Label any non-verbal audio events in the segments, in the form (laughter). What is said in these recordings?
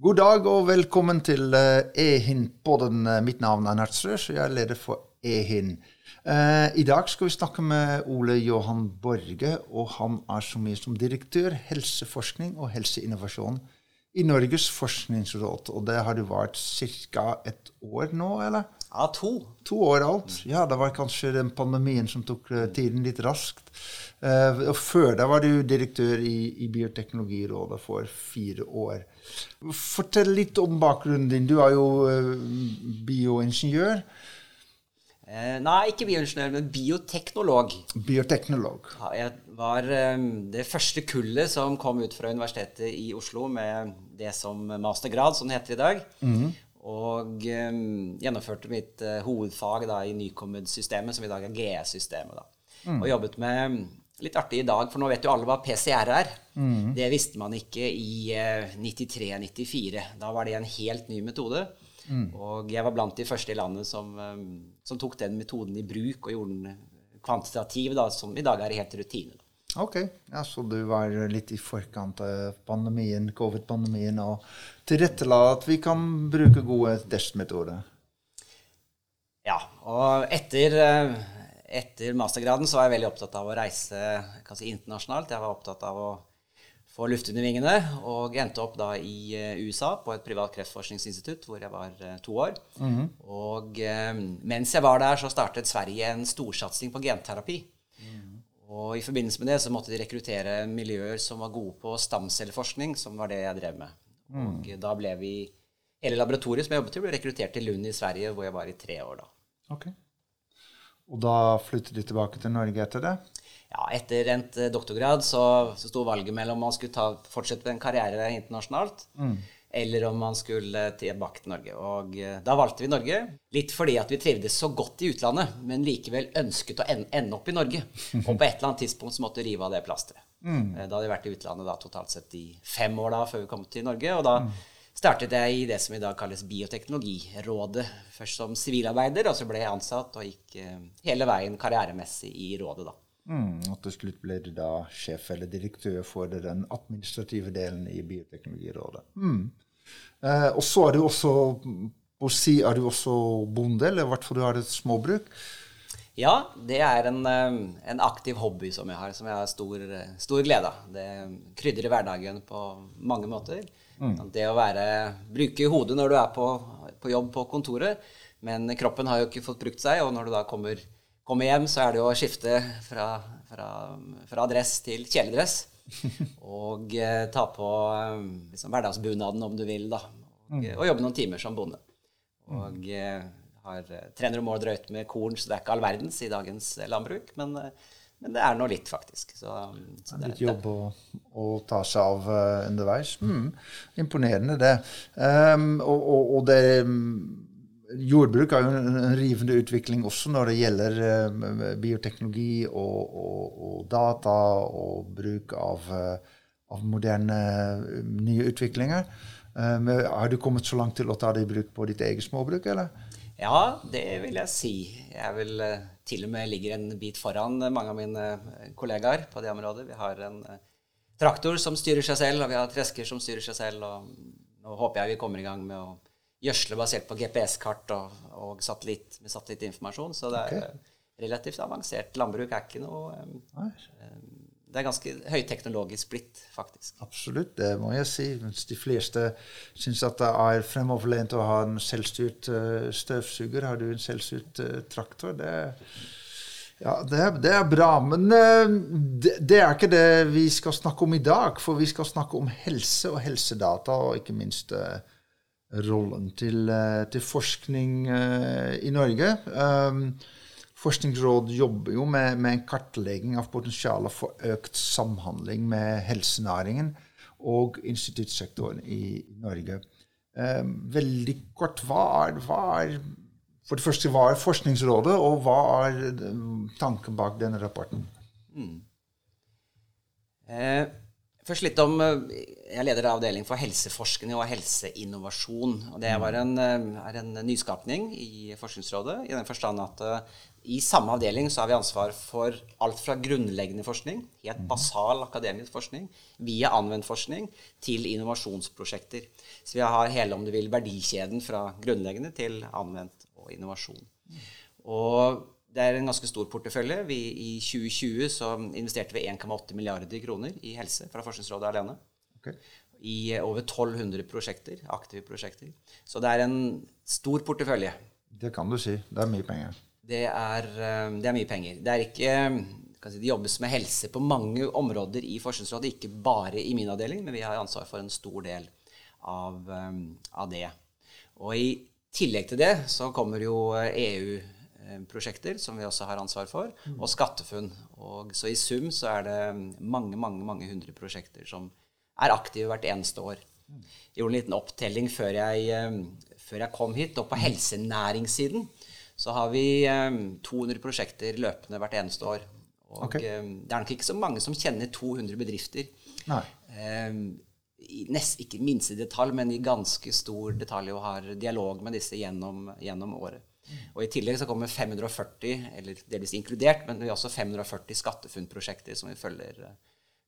God dag og velkommen til EHIN EHIN-podden. Mitt navn er Nertsrøs, og jeg er leder for EHIN. Eh, I dag skal vi snakke med Ole Johan Borge, og han er så mye som direktør helseforskning og helseinnovasjon i Norges forskningsråd. Og det har du vært ca. et år nå, eller? Ja, to. To år alt. Ja, det var kanskje den pandemien som tok eh, tiden litt raskt. Og før da var du direktør i, i Bioteknologirådet for fire år. Fortell litt om bakgrunnen din. Du er jo uh, bioingeniør. Eh, nei, ikke bioingeniør, men bioteknolog. Bioteknolog. Jeg var um, det første kullet som kom ut fra Universitetet i Oslo med det som mastergrad, som det heter i dag. Mm. Og gjennomførte mitt hovedfag da, i Nycomed-systemet, som i dag er GE-systemet. Mm. Og jobbet med litt artig i dag, for nå vet jo alle hva PCR er. Mm. Det visste man ikke i uh, 93-94. Da var det en helt ny metode. Mm. Og jeg var blant de første i landet som, um, som, tok den metoden i bruk og gjorde den kvantitativ, da, som i dag er helt rutine. Ok, ja, Så du var litt i forkant av pandemien, covid-pandemien og tilrettela at vi kan bruke gode testmetoder? Ja, og etter etter mastergraden så var jeg veldig opptatt av å reise si, internasjonalt. Jeg var opptatt av å få luft under vingene, og endte opp da i eh, USA på et privat kreftforskningsinstitutt hvor jeg var eh, to år. Mm -hmm. Og eh, mens jeg var der, så startet Sverige en storsatsing på genterapi. Mm. Og i forbindelse med det så måtte de rekruttere miljøer som var gode på stamcelleforskning, som var det jeg drev med. Mm. Og da ble vi Hele laboratoriet som jeg jobbet i, ble rekruttert til Lund i Sverige, hvor jeg var i tre år da. Okay. Og da flyttet de tilbake til Norge etter det? Ja, etter endt eh, doktorgrad så, så sto valget mellom om man skulle ta, fortsette en karriere internasjonalt, mm. eller om man skulle tilbake til Norge. Og eh, da valgte vi Norge. Litt fordi at vi trivdes så godt i utlandet, men likevel ønsket å ende opp i Norge. (laughs) Og på et eller annet tidspunkt så måtte vi rive av det plasteret. Mm. Eh, da hadde vi vært i utlandet da, totalt sett i fem år da, før vi kom til Norge. og da mm startet jeg i det som i dag kalles Bioteknologirådet. Først som sivilarbeider, og så ble jeg ansatt og gikk eh, hele veien karrieremessig i rådet, da. Mm, og til slutt ble du da sjef eller direktør for den administrative delen i Bioteknologirådet. Mm. Eh, og så er du også på si er du også bonde, eller i hvert fall du har et småbruk. Ja, det er en, eh, en, aktiv hobby som jeg har, som jeg har stor, stor glede av. Det krydrer hverdagen på mange måter. Mm. Det å være, bruke hodet når du er på, på, jobb på kontoret, men kroppen har jo ikke fått brukt seg, og når du da kommer, kommer hjem, så er det jo å skifte fra, fra, fra dress til kjeledress. (laughs) og eh, ta på eh, liksom, hverdagsbunaden, om du vil, da. Og, mm. og, jobbe noen timer som bonde. Og eh, har 300 eh, mål drøyt med korn, så det er ikke all verdens i dagens landbruk. men eh, men det er nå litt, faktisk. Så, så det, litt jobb å, å, ta seg av uh, underveis. Mm, imponerende, det. Um, og, og, og, det Jordbruk har jo en rivende utvikling også når det gjelder uh, bioteknologi og, og, data og bruk av, uh, av moderne nye utviklinger. Um, har du kommet så langt til å ta det i bruk på ditt eget småbruk, eller? Ja, det vil jeg si. Jeg vil uh, til og med ligger en bit foran mange av mine eh, kollegaer på det området. Vi har en uh, traktor som styrer seg selv, og vi har tresker som styrer seg selv. og Nå håper jeg vi kommer i gang med å gjødsle basert på GPS-kart og, og satellitt, med satellittinformasjon. Så det er okay. relativt avansert. Landbruk er ikke noe um, det er ganske høyteknologisk blitt, faktisk. Absolutt, det må jeg si. Mens de fleste syns at det er fremoverlent å ha en selvstyrt uh, støvsuger. Har du en selvstyrt uh, traktor? Det, ja, det, det, er bra. Men uh, det, det, er ikke det vi skal snakke om i dag. For vi skal snakke om helse og helsedata, og ikke minst rollen til, til forskning i Norge. Um, Forskningsrådet jobber jo med, med, en kartlegging av potensialet for økt samhandling med helsenæringen og instituttsektoren i Norge. Eh, veldig kort, hva er, hva er, For det første, hva er Forskningsrådet, og hva er eh, tanken bak denne rapporten? Mm. Eh, først litt om eh, Jeg leder avdeling for helseforskning og helseinnovasjon. og Det en, eh, er en nyskapning i Forskningsrådet, i den forstand at I samme avdeling så har vi ansvar for alt fra grunnleggende forskning, helt basal akademisk forskning, via anvendt forskning til innovasjonsprosjekter. Så vi har hele, om du vil, verdikjeden fra grunnleggende til anvendt og innovasjon. Og det er en ganske stor portefølje. Vi, I 2020 så investerte vi 1,8 milliarder kroner i helse fra Forskningsrådet alene. Okay. I over 1200 prosjekter, aktive prosjekter. Så det er en stor portefølje. Det kan du si. Det er mye penger. Det er, eh, det er mye penger. Det er ikke si, Det jobbes med helse på mange områder i Forskningsrådet, ikke bare i min avdeling, men vi har ansvar for en stor del av, eh, av det. Og i tillegg til det så kommer jo EU Eh, prosjekter som vi også har ansvar for, og SkatteFUNN. Og så i sum så er det mange, mange, mange hundre prosjekter som er aktive hvert eneste år. Jeg gjorde en liten opptelling før jeg, eh, før jeg kom hit. Og på helsenæringssiden så har vi 200 eh, prosjekter løpende hvert eneste år. Og okay. det er nok ikke så mange som kjenner 200 bedrifter. Nei. I nest, ikke minste detalj, men i ganske stor detalj og har dialog med disse gjennom, gjennom året. Og I tillegg så kommer 540, eller delvis inkludert, men vi har også 540 SkatteFUNN-prosjekter som vi følger,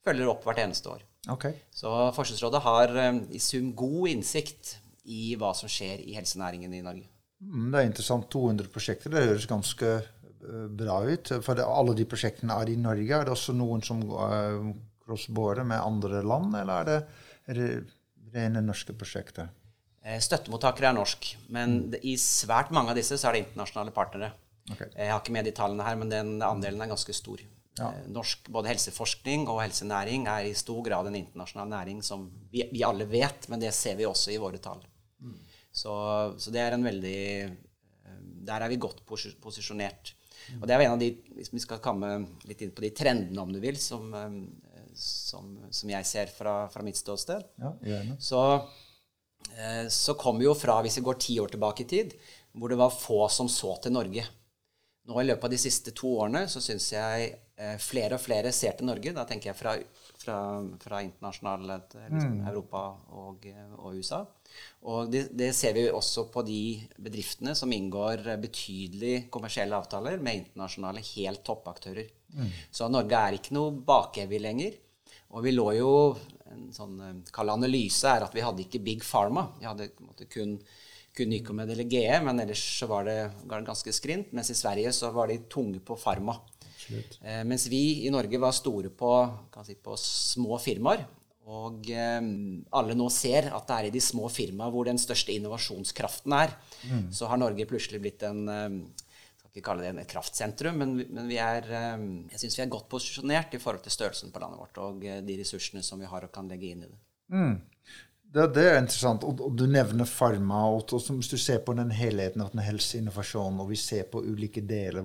følger, opp hvert eneste år. Okay. Så Forskningsrådet har eh, i sum god innsikt i hva som skjer i helsenæringen i Norge. Mm, det er interessant. 200 prosjekter. Det høres ganske eh, bra ut. For det, alle de prosjektene er i Norge. Er det også noen som uh, crossborer med andre land, eller er det, det rene norske prosjekter? Eh, støttemottakere er norsk, men mm. i svært mange av disse så er det internasjonale partnere. Okay. Jeg har ikke med de tallene her, men den andelen er ganske stor. Ja. Eh, norsk både helseforskning og helsenæring er i stor grad en internasjonal næring som vi, vi alle vet, men det ser vi også i våre tall. Så, så, det er en veldig eh, Der er vi godt posisjonert. Og det er en av de Hvis vi skal komme litt inn på de trendene, om du vil, som, som, som jeg ser fra, fra mitt ståsted, ja, så Eh, så kommer jo fra, hvis vi går ti år tilbake i tid, hvor det var få som så til Norge. Nå I løpet av de siste to årene så syns jeg eh, flere og flere ser til Norge. Da tenker jeg fra, fra, fra internasjonalt liksom, mm. Europa og, og, USA. Og det, det, ser vi også på de bedriftene som inngår betydelig kommersielle avtaler med internasjonale helt toppaktører. Mm. Så Norge er ikke noe bakevig lenger. Og vi lå jo en sånn eh, kall analyse er at vi hadde ikke Big Pharma. Vi hadde måte, kun, kun Nycomed eller GE, men ellers så var det ganske skrint. Mens i Sverige så var de tunge på Pharma. Eh, mens vi i Norge var store på, si, på små firmaer. Og eh, alle nå ser at det er i de små firmaene hvor den største innovasjonskraften er. Mm. Så har Norge plutselig blitt en eh, ikke kalle det et kraftsentrum, men, men vi er, eh, jeg syns vi er godt posisjonert i forhold til størrelsen på landet vårt og eh, de ressursene som vi har og kan legge inn i det. Mm. Det, det, er interessant. Og, og du nevner Pharma. Og, og, hvis du ser på den helheten av den helseinnovasjonen, og vi ser på ulike deler,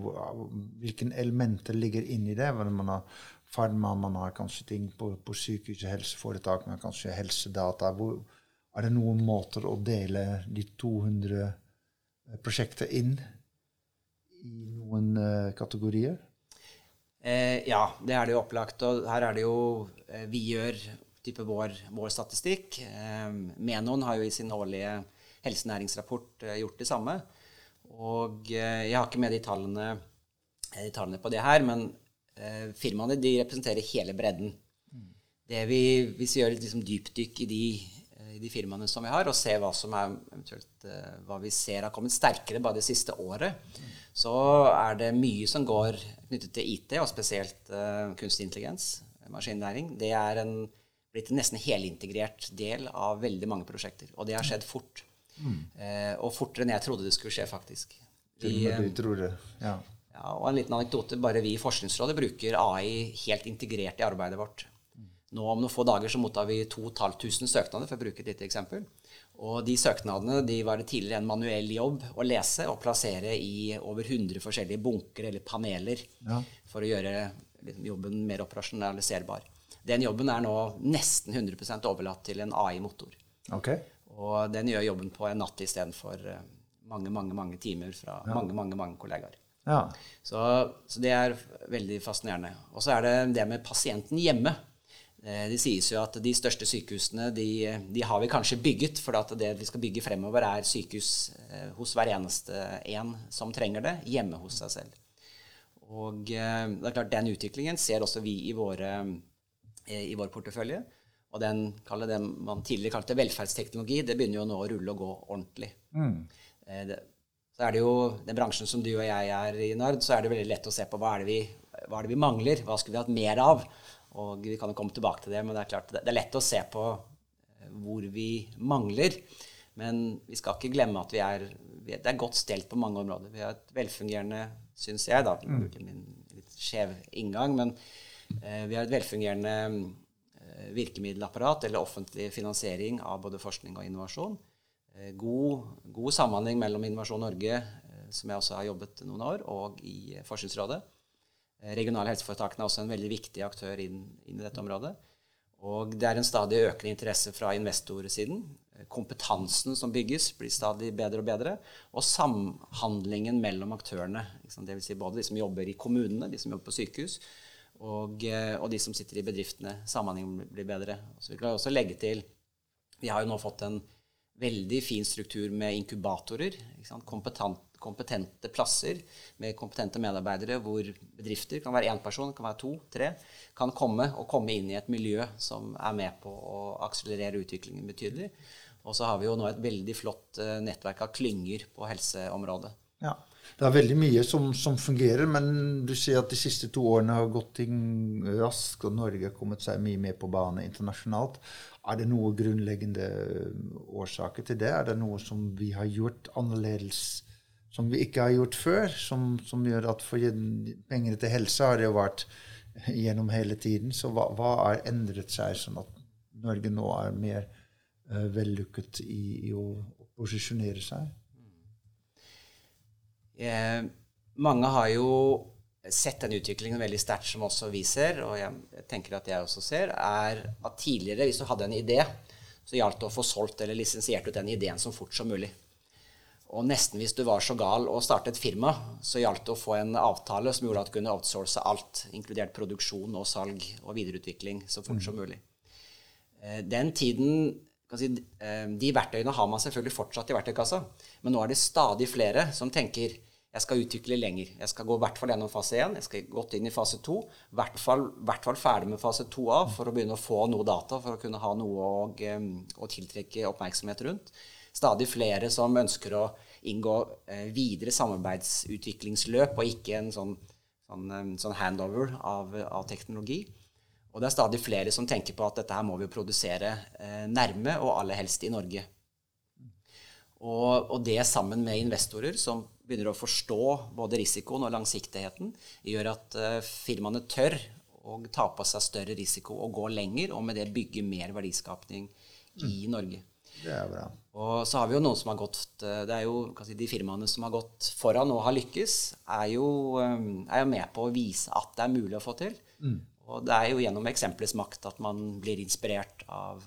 hvilke elementer ligger inni det? Man har Pharma, man har kanskje ting på, på sykehus og helseforetak, man har kanskje helsedata. Hvor, er det noen måter å dele de 200 prosjektene inn i noen uh, kategorier? Eh, ja, det er det jo opplagt. Og her er det jo eh, Vi gjør type vår, vår statistikk. Eh, Menon har jo i sin årlige helsenæringsrapport eh, gjort det samme. Og eh, jeg har ikke med de tallene, de tallene på det her, men firmaene de representerer hele bredden. Det vi, hvis vi gjør et liksom dypdykk i de i de firmaene som vi har, og ser hva som er hva vi ser har kommet sterkere bare det siste året, så er det mye som går knyttet til IT, og spesielt uh, kunstig intelligens, maskinlæring. Det er en, blitt en nesten helintegrert del av veldig mange prosjekter. Og det har skjedd fort. Mm. Og fortere enn jeg trodde det skulle skje, faktisk. Vi, du tror det, ja. ja. Og en liten anekdote. Bare vi i Forskningsrådet bruker AI helt integrert i arbeidet vårt. Nå om noen få dager så mottar vi 2500 søknader, for å bruke et lite eksempel. Og de søknadene de var det tidligere en manuell jobb å lese og plassere i over 100 forskjellige bunker eller paneler ja. for å gjøre liksom, jobben mer operasjonaliserbar. Den jobben er nå nesten 100% overlatt til en AI-motor. Okay. Og den gjør jobben på en natt istedenfor eh, mange, mange, mange timer fra ja. mange, mange, mange kollegaer. Ja. Så, så, det er veldig fascinerende. Og så er det det med pasienten hjemme. Eh, det sies jo at de største sykehusene de, de har vi kanskje bygget, for at det vi skal bygge fremover, er sykehus eh, hos hver eneste en som trenger det, hjemme hos seg selv. Og det er klart, den utviklingen ser også vi i, våre, i vår portefølje. Og den, det man tidligere kalte velferdsteknologi, det begynner jo nå å rulle og gå ordentlig. Mm. Eh, det, så er det jo den bransjen som du og jeg er i, Nard, så er det veldig lett å se på hva er det vi, hva er det vi mangler, hva skulle vi hatt mer av? Og vi kan jo komme tilbake til det, men det er klart det er lett å se på hvor vi mangler. Men vi skal ikke glemme at vi er, det er godt stelt på mange områder. Vi har et velfungerende, syns jeg, da, mm. min litt skjev inngang, men eh, vi har et velfungerende eh, virkemiddelapparat eller offentlig finansiering av både forskning og innovasjon. Eh, god, god, samhandling mellom Innovasjon Norge, eh, som jeg også har jobbet noen år, og i Forskningsrådet. Eh, regionale helseforetakene er også en veldig viktig aktør inn, inn, i dette området. Og det er en stadig økende interesse fra investorsiden. Eh, kompetansen som bygges, blir stadig bedre og bedre. Og samhandlingen mellom aktørene. Dvs. Si både de som jobber i kommunene, de som jobber på sykehus, og, eh, og de som sitter i bedriftene. Samhandlingen blir bedre. Så vi kan også legge til Vi har jo nå fått en veldig fin struktur med inkubatorer. Kompetent, kompetente plasser med kompetente medarbeidere hvor bedrifter, kan være én person, kan være to, tre, kan komme og komme inn i et miljø som er med på å akselerere utviklingen betydelig. Og så har vi jo nå et veldig flott eh, nettverk av klynger på helseområdet. Ja. Det er veldig mye som, som, fungerer, men du sier at de siste to årene har gått ting raskt, og Norge har kommet seg mye mer på bane internasjonalt. Er det noen grunnleggende årsaker til det? Er det noe som vi har gjort annerledes som vi ikke har gjort før, som, som gjør at for pengene til helse har det jo vært gjennom hele tiden. Så hva, har endret seg, sånn at Norge nå er mer uh, vellykket i, i, å posisjonere seg? Eh, mange har jo sett den utviklingen veldig sterkt, som også vi ser, og jeg tenker at jeg også ser, er at tidligere, hvis du hadde en idé, så gjaldt det å få solgt eller lisensiert ut den ideen så fort som mulig. Og nesten hvis du var så gal å starte et firma, så gjaldt det å få en avtale som gjorde at du kunne outsource alt, inkludert produksjon og salg og videreutvikling, så fort som mm. mulig. Eh, den tiden si, eh, De verktøyene har man selvfølgelig fortsatt i verktøykassa, men nå er det stadig flere som tenker jeg skal utvikle lenger. Jeg skal gå i hvert fall gjennom fase 1. Jeg skal gått inn i fase 2. I hvert fall, hvert fall ferdig med fase 2A for å begynne å få noe data for å kunne ha noe å, å tiltrekke oppmerksomhet rundt stadig flere som ønsker å inngå eh, videre samarbeidsutviklingsløp, og ikke en sånn, sånn, sånn handover av, av, teknologi. Og det er stadig flere som tenker på at dette her må vi produsere eh, nærme, og aller helst i Norge. Og, og, det sammen med investorer som begynner å forstå både risikoen og langsiktigheten, gjør at uh, firmaene tør å ta på seg større risiko og gå lenger, og med det bygge mer verdiskapning i mm. Norge. Det er bra. Og så har vi jo noen som har gått eh, det er jo, si, De firmaene som har gått foran og har lykkes, er jo, eh, er jo, med på å vise at det er mulig å få til. Mm. Og det er jo gjennom eksemplets makt at man blir inspirert av,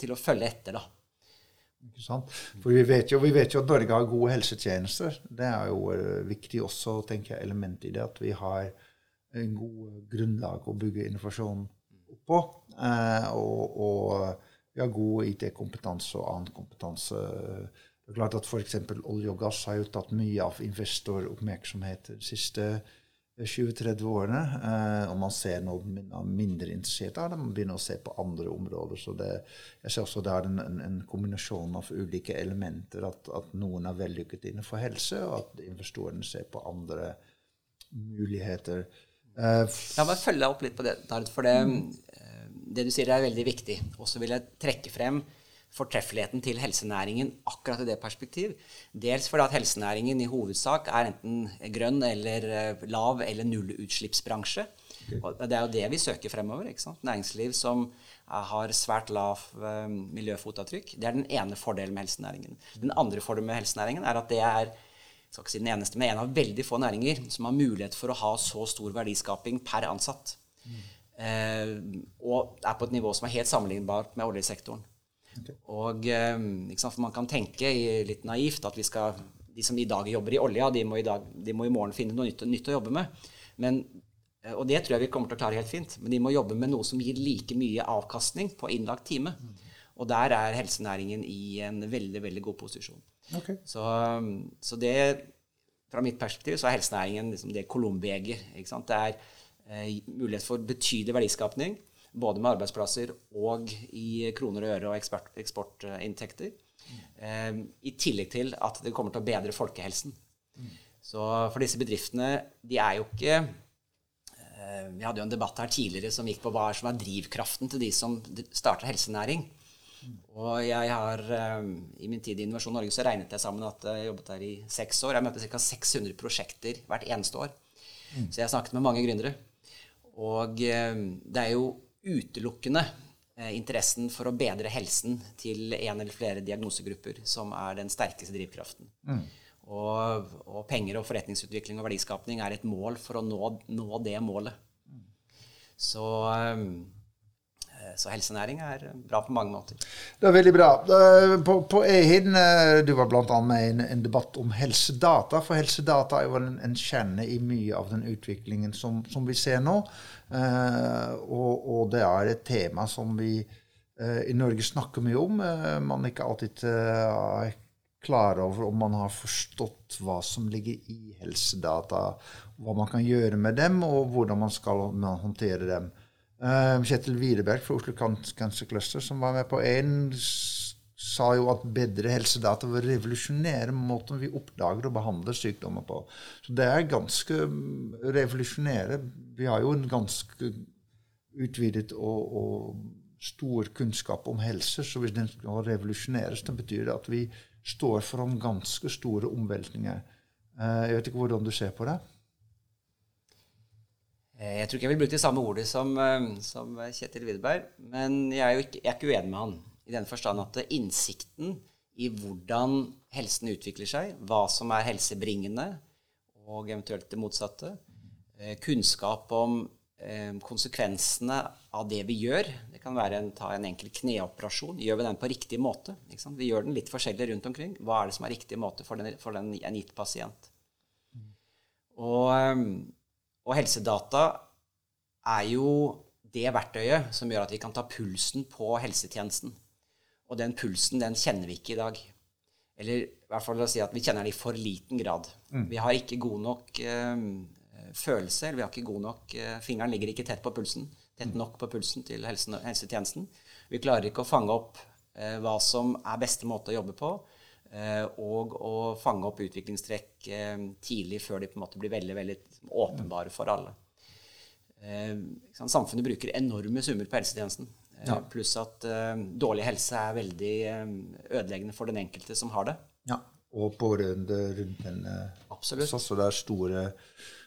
til å følge etter, da. For vi vet, jo, vi vet jo at Norge har gode helsetjenester. Det er jo viktig også, tenker jeg, element i det. At vi har en god grunnlag å bygge innovasjon på. Eh, og, og vi har god IT-kompetanse og annen kompetanse. Det er klart at F.eks. olje og gass har jo tatt mye av investoroppmerksomhet de siste 20-30 årene. Eh, og man ser nå mindre interessert av det. Man begynner å se på andre områder. Så det, jeg ser også det er en, en, kombinasjon av ulike elementer. At, at noen er vellykket innenfor helse, og at investorene ser på andre muligheter. Uh, La meg følge opp litt på det. For det, det du sier, er veldig viktig. Og så vil jeg trekke frem fortreffeligheten til helsenæringen akkurat i det perspektiv. Dels fordi at helsenæringen i hovedsak er enten grønn eller eh, lav- eller nullutslippsbransje. Og det er jo det vi søker fremover. ikke sant? Næringsliv som har svært lav uh, miljøfotavtrykk. Det er den ene fordelen med helsenæringen. Den andre fordelen med helsenæringen er at det er skal ikke si den eneste, men en av veldig få næringer som har mulighet for å ha så stor verdiskaping per ansatt. Mm. Eh, og er på et nivå som er helt sammenlignbart med oljesektoren. Okay. Og sant, for Man kan tenke litt naivt at vi skal, de som i dag jobber i olja, de må i, dag, de må i morgen finne noe nytt, nytt, å jobbe med. Men, eh, og det tror jeg vi kommer til å klare helt fint. Men de må jobbe med noe som gir like mye avkastning på innlagt time. Og der er helsenæringen i en veldig veldig god posisjon. Okay. Så, så, det fra mitt perspektiv så er helsenæringen liksom det Columbi-egget. Det er eh, mulighet for betydelig verdiskapning, både med arbeidsplasser og i kroner og øre og eksport, eksportinntekter. Eh, I tillegg til at det kommer til å bedre folkehelsen. Mm. Så for disse bedriftene, de er jo ikke eh, Vi hadde jo en debatt her tidligere som gikk på hva som er drivkraften til de som starter helsenæring. Og jeg har eh, i min tid i Innovasjon Norge så regnet jeg sammen at jeg jobbet der i seks år. Jeg møtte ca. 600 prosjekter hvert eneste år. Mm. Så jeg har snakket med mange gründere. Og eh, det er jo utelukkende eh, interessen for å bedre helsen til en eller flere diagnosegrupper som er den sterkeste drivkraften. Mm. Og, og, penger og forretningsutvikling og verdiskapning er et mål for å nå, nå det målet. Mm. Så Eh, så helsenæring er bra på mange måter. Det er veldig bra. På, på Ehin, eh, du var bl.a. med i en, en, debatt om helsedata. For helsedata er jo en, en kjerne i mye av den utviklingen som, som vi ser nå. Eh, og, og, det er et tema som vi eh, i Norge snakker mye om. Eh, man er ikke alltid er eh, klar over om man har forstått hva som ligger i helsedata, hva man kan gjøre med dem, og hvordan man skal håndtere dem. Uh, Kjetil Widerberg fra Oslo Cancer Cluster, som var med på én, sa jo at bedre helsedata vil revolusjonere måten vi oppdager og behandler sykdommer på. Så det er ganske mm, revolusjonere. Vi har jo en ganske utvidet og, og stor kunnskap om helse, så hvis den skal revolusjoneres, det betyr det at vi står foran ganske store omveltninger. Uh, jeg vet ikke hvordan du ser på det? Eh, jeg tror ikke jeg vil bruke det samme ordet som, eh, som Kjetil Widerberg, men jeg er ikke, jeg er ikke uenig med han i den forstand at innsikten i hvordan helsen utvikler seg, hva som er helsebringende, og eventuelt det motsatte, eh, kunnskap om konsekvensene av det vi gjør. Det kan være en, ta en enkel kneoperasjon. Gjør vi den på riktig måte? Vi gjør den litt forskjellig rundt omkring. Hva er det som er riktig måte for, den, for den, en gitt pasient? Og og helsedata er jo det verktøyet som gjør at vi kan ta pulsen på helsetjenesten. Og den pulsen den kjenner vi ikke i dag. Eller i hvert fall å si at vi kjenner den i for liten grad. Mm. Vi har ikke god nok eh, følelse, eller vi har ikke god nok eh, Fingeren ligger ikke tett på pulsen. Tett nok på pulsen til helse, helsetjenesten. Vi klarer ikke å fange opp eh, hva som er beste måte å jobbe på. Eh, og å fange opp utviklingstrekk eh, tidlig før de på en måte blir veldig, veldig åpenbare for alle. Eh, samfunnet bruker enorme summer på helsetjenesten. Ja. Pluss at dårlig helse er veldig ødeleggende for den enkelte som har det. Ja, og pårørende rundt den. Absolutt. Så det er store,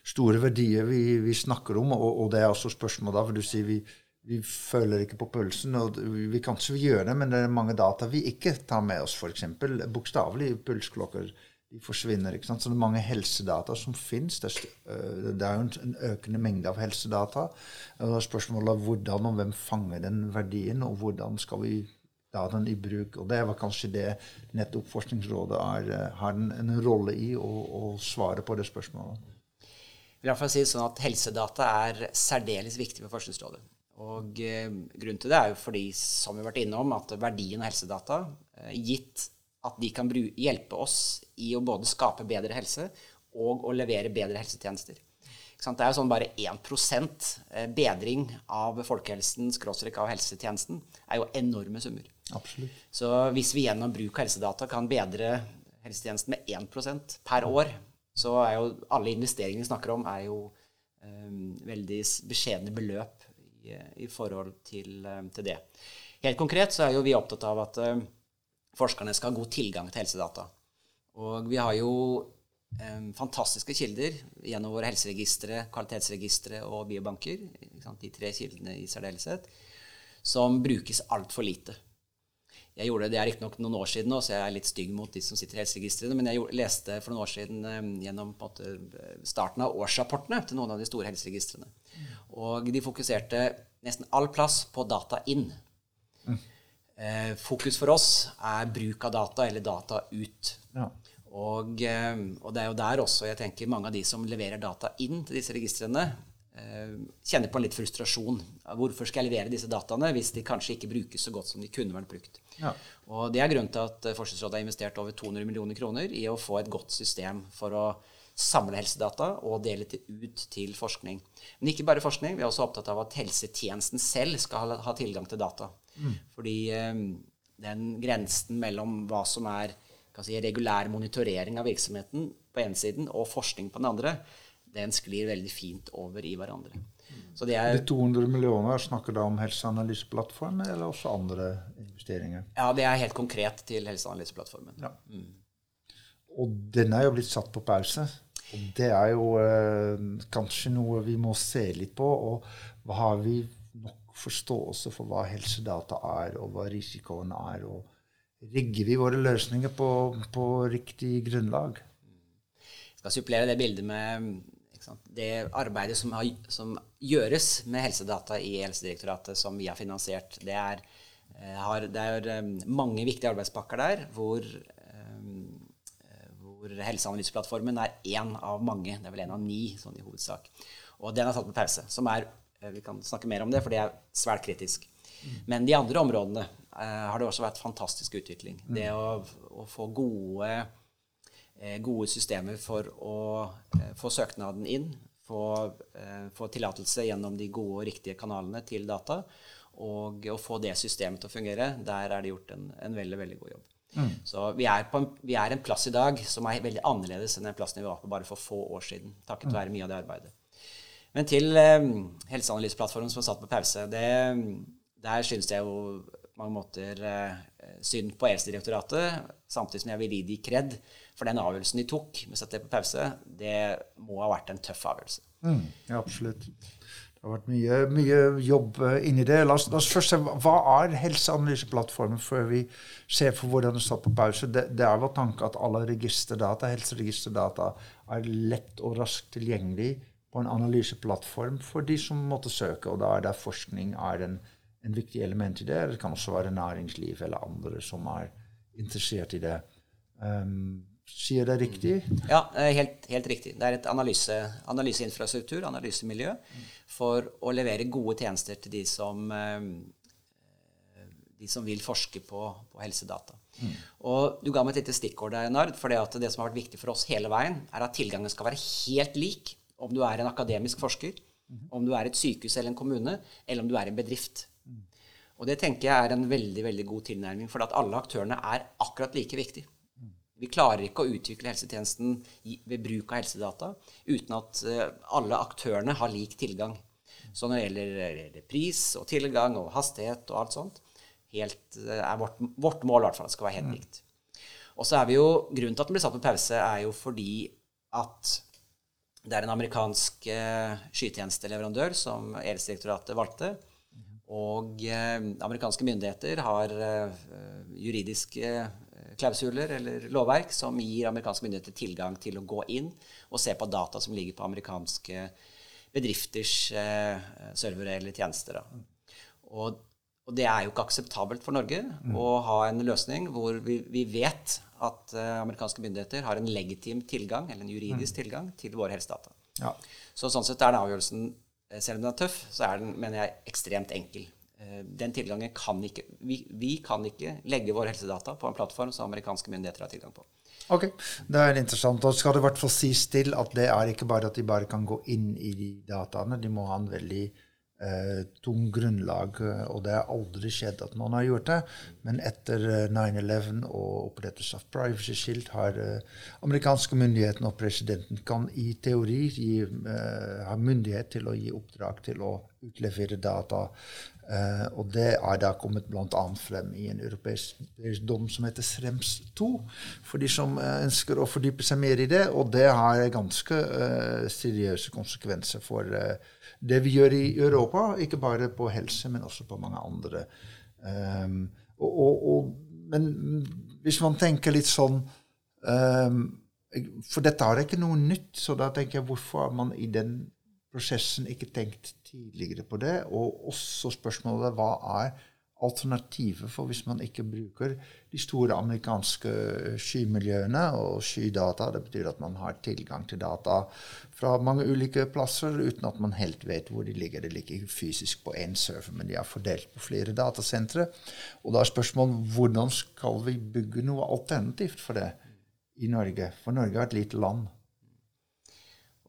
store verdier vi, vi snakker om, og, og, det er også spørsmål da, for du sier vi vi føler ikke på pulsen. og Vi kanskje vi gjøre det, men det er mange data vi ikke tar med oss. F.eks. bokstavelig pulsklokker de forsvinner. ikke sant? Så det er mange helsedata som fins. Det, øh, er jo en økende mengde av helsedata. Og Spørsmålet er hvordan og hvem fanger den verdien, og hvordan skal vi ta den i bruk. Og Det var kanskje det nettopp Forskningsrådet er, øh, har en, en rolle i å svare på det spørsmålet. Jeg vil i hvert fall si sånn at Helsedata er særdeles viktig for Forskningsrådet. Og eh, Grunnen til det er jo fordi, som vi har vært innom, at verdien av helsedata, eh, gitt at de kan hjelpe oss i å både skape bedre helse og å levere bedre helsetjenester. Det er jo sånn bare 1 eh, bedring av folkehelsen skråstrek av helsetjenesten er jo enorme summer. Absolutt. Så hvis vi gjennom bruk av helsedata kan bedre helsetjenesten med 1% per år, så er jo alle investeringene vi snakker om, er jo um, veldig beskjedne beløp i, forhold til, eh, til, det. Helt konkret så er jo vi opptatt av at uh, forskerne skal ha god tilgang til helsedata. Og vi har jo fantastiske kilder gjennom våre helseregistre, kvalitetsregistre og biobanker, de tre kildene i særdeleshet, som brukes altfor lite. Jeg gjorde Det er riktignok noen år siden nå, så jeg er litt stygg mot de som sitter i helseregistrene, men jeg gjorde, leste for noen år siden um, gjennom måte, starten av årsrapportene til noen av de store helseregistrene. Og de fokuserte nesten all plass på data inn. Mm. Eh, fokus for oss er bruk av data, eller data ut. Ja. Og, eh, og, det er jo der også jeg tenker mange av de som leverer data inn til disse registrene, eh, kjenner på en litt frustrasjon. Hvorfor skal jeg levere disse dataene hvis de kanskje ikke brukes så godt som de kunne vært brukt? Ja. Og Det er grunnen til at Forskningsrådet har investert over 200 millioner kroner i å få et godt system for å samle helsedata og dele det ut til forskning. Men ikke bare forskning. Vi er også opptatt av at helsetjenesten selv skal ha, ha tilgang til data. Mm. Fordi eh, den grensen mellom hva som er si, regulær monitorering av virksomheten på ene siden og forskning på den andre, den sklir veldig fint over i hverandre. Så det er, de 200 millioner, snakker da om helseanalyseplattformen eller også andre investeringer? Ja, det er helt konkret til helseanalyseplattformen. Ja. Mm. Og den er jo blitt satt på pause. Og det er jo eh, kanskje noe vi må se litt på. Og har vi nok forståelse for hva helsedata er, og hva risikoen er? Og rigger vi våre løsninger på, på riktig grunnlag? Jeg skal supplere det bildet med det arbeidet som, har, som, gjøres med helsedata i Helsedirektoratet, som vi har finansiert, det er, eh, har, det er eh, mange viktige arbeidspakker der hvor hvor Helseanalyseplattformen er én av mange. Det er vel én av ni sånn i hovedsak. Og den er tatt på pause. som er, eh, Vi kan snakke mer om det, for det er svært kritisk. Men de andre områdene eh, har det også vært fantastisk utvikling. Det å, å få gode, eh, gode, systemer for å eh, få søknaden inn, få, eh, få tillatelse gjennom de gode og riktige kanalene til data, og å få det systemet til å fungere, der er det gjort en, en veldig, veldig god jobb. Mm. Så vi er, en, vi er, en, plass i dag som er veldig annerledes enn den plassen vi var på bare for få år siden. Takket mm. være mye av det arbeidet. Men til eh, helseanalyseplattformen som er satt på pause, det, der syns jeg jo på mange måter eh, synd på Helsedirektoratet, samtidig som jeg vil gi de kred. For den avgjørelsen de tok med å sette det på pause, det må ha vært en tøff avgjørelse. Mm, ja, absolutt. Det har vært mye, mye jobb eh, inni det. La oss, la oss, først se, Hva er helseanalyseplattformen før vi ser for hvordan det står på pause? Det, det er vår tanke at alle registerdata, helseregisterdata er lett og raskt tilgjengelig på en analyseplattform for de som måtte søke. og Da er det forskning er en, en viktig element i det. Det kan også være næringsliv eller andre som er interessert i det. Um, Sier det riktig? Ja, helt, helt riktig. Det er et analyse, analyseinfrastruktur, analysemiljø, for å levere gode tjenester til de som, eh, de som vil forske på, på helsedata. Mm. Og Du ga meg et lite stikkord der, Nard. For det, det som har vært viktig for oss hele veien, er at tilgangen skal være helt lik om du er en akademisk forsker, mm. om du er et sykehus eller en kommune, eller om du er en bedrift. Mm. Og Det tenker jeg er en veldig veldig god tilnærming, for at alle aktørene er akkurat like viktige. Vi klarer ikke å utvikle helsetjenesten ved bruk av helsedata uten at eh, alle aktørene har lik tilgang. Så når det gjelder pris og tilgang og hastighet og alt sånt, helt, eh, er vårt, vårt mål i hvert fall skal være helt mm. likt. Og så er vi jo, Grunnen til at den blir satt på pause, er jo fordi at det er en amerikansk eh, skytjenesteleverandør som Helsedirektoratet valgte. Og eh, amerikanske myndigheter har eh, juridiske klausuler eller lovverk som gir amerikanske myndigheter tilgang til å gå inn og se på data som ligger på amerikanske bedrifters eh, servere eller tjenester. Og, og, det er jo ikke akseptabelt for Norge mm. å ha en løsning hvor vi, vi vet at eh, amerikanske myndigheter har en legitim tilgang, eller en juridisk mm. tilgang, til våre helsedata. Ja. Så sånn sett er den avgjørelsen, eh, selv om den er tøff, så er den, mener jeg, ekstremt enkel. Eh, den tilgangen kan ikke vi, vi, kan ikke legge våre helsedata på en plattform som amerikanske myndigheter har tilgang på. Ok, Det er interessant. Og skal det i hvert fall sies til at det er ikke bare at de bare kan gå inn i de dataene. De må ha en veldig eh, tung grunnlag, eh, og det har aldri skjedd at noen har gjort det. Men etter 9-11 eh, og opprettelse av Privacy Shield har eh, amerikanske myndigheter og presidenten kan i teori gi, eh, ha myndighet til å gi oppdrag til å utlevere data Uh, og det er da kommet bl.a. frem i en europeisk dom som heter Srems 2, for de som uh, ønsker å fordype seg mer i det. Og det har ganske uh, seriøse konsekvenser for det vi gjør i Europa, ikke bare på helse, men også på mange andre. Um, og, og, og, men hvis man tenker litt sånn um, For dette er ikke noe nytt, så da tenker jeg hvorfor man i den prosessen ikke tenkt tidligere på det. Og også spørsmålet hva er alternativet for hvis man ikke bruker de store amerikanske skymiljøene og skydata. Det betyr at man har tilgang til data fra mange ulike plasser uten at man helt vet hvor de ligger. Det ligger fysisk på én server, men de er fordelt på flere datasentre. Og da er spørsmålet hvordan skal vi bygge noe alternativt for det i Norge? For Norge er et lite land.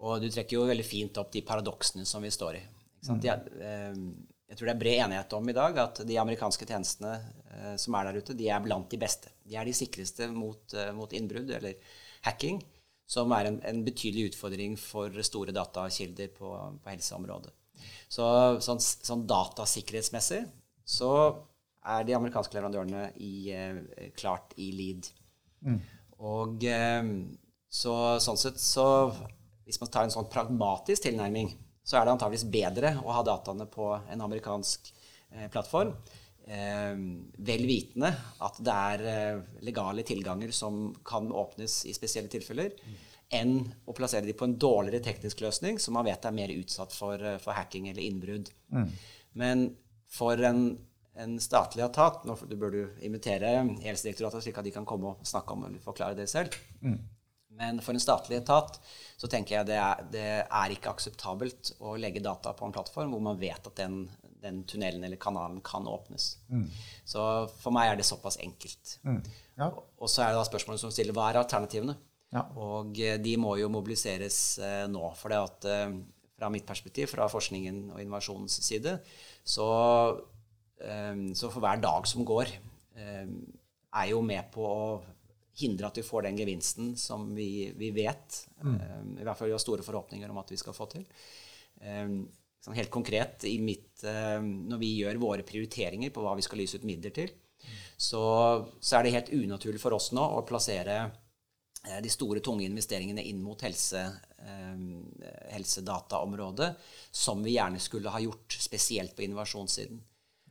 Og du trekker jo veldig fint opp de paradoksene som vi står i. De, eh, jeg tror det er bred enighet om i dag at de amerikanske tjenestene eh, som er der ute, de er blant de beste. De er de sikreste mot, eh, mot innbrudd eller hacking, som er en, en, betydelig utfordring for store datakilder på, på helseområdet. Så sånn, sånn, datasikkerhetsmessig så er de amerikanske leverandørene i, eh, klart i lead. Mm. Og eh, så, sånn sett så Hvis man tar en sånn pragmatisk tilnærming, så er det antageligvis bedre å ha dataene på en amerikansk eh, plattform. Eh, vel vitende at det er eh, legale tilganger som kan åpnes i spesielle tilfeller, mm. enn å plassere de på en dårligere teknisk løsning som man vet er mer utsatt for, eh, for hacking eller innbrudd. Mm. Men for en en statlig etat Nå du bør du invitere Helsedirektoratet, slik at de kan komme og snakke om eller forklare det selv. Mm. Men for en statlig etat så tenker jeg det er, det er, ikke akseptabelt å legge data på en plattform hvor man vet at den, den tunnelen eller kanalen kan åpnes. Mm. Så for meg er det såpass enkelt. Mm. Ja. Og, og, så er det da spørsmålet som stiller hva er alternativene? Ja. Og eh, de må jo mobiliseres eh, nå. For det at eh, fra mitt perspektiv, fra forskningen og innovasjonens side, så eh, så for hver dag som går, ehm, er jo med på å hindre at vi får den gevinsten som vi, vi vet. Mm. Ehm, I hvert fall vi har store forhåpninger om at vi skal få til. Sånn helt konkret mitt, når vi gjør våre prioriteringer på hva vi skal lyse ut midler til, så, så, er det helt unaturlig for oss nå å plassere eh, de store, tunge investeringene inn mot helse, helsedataområdet, som vi gjerne skulle ha gjort, spesielt på innovasjonssiden.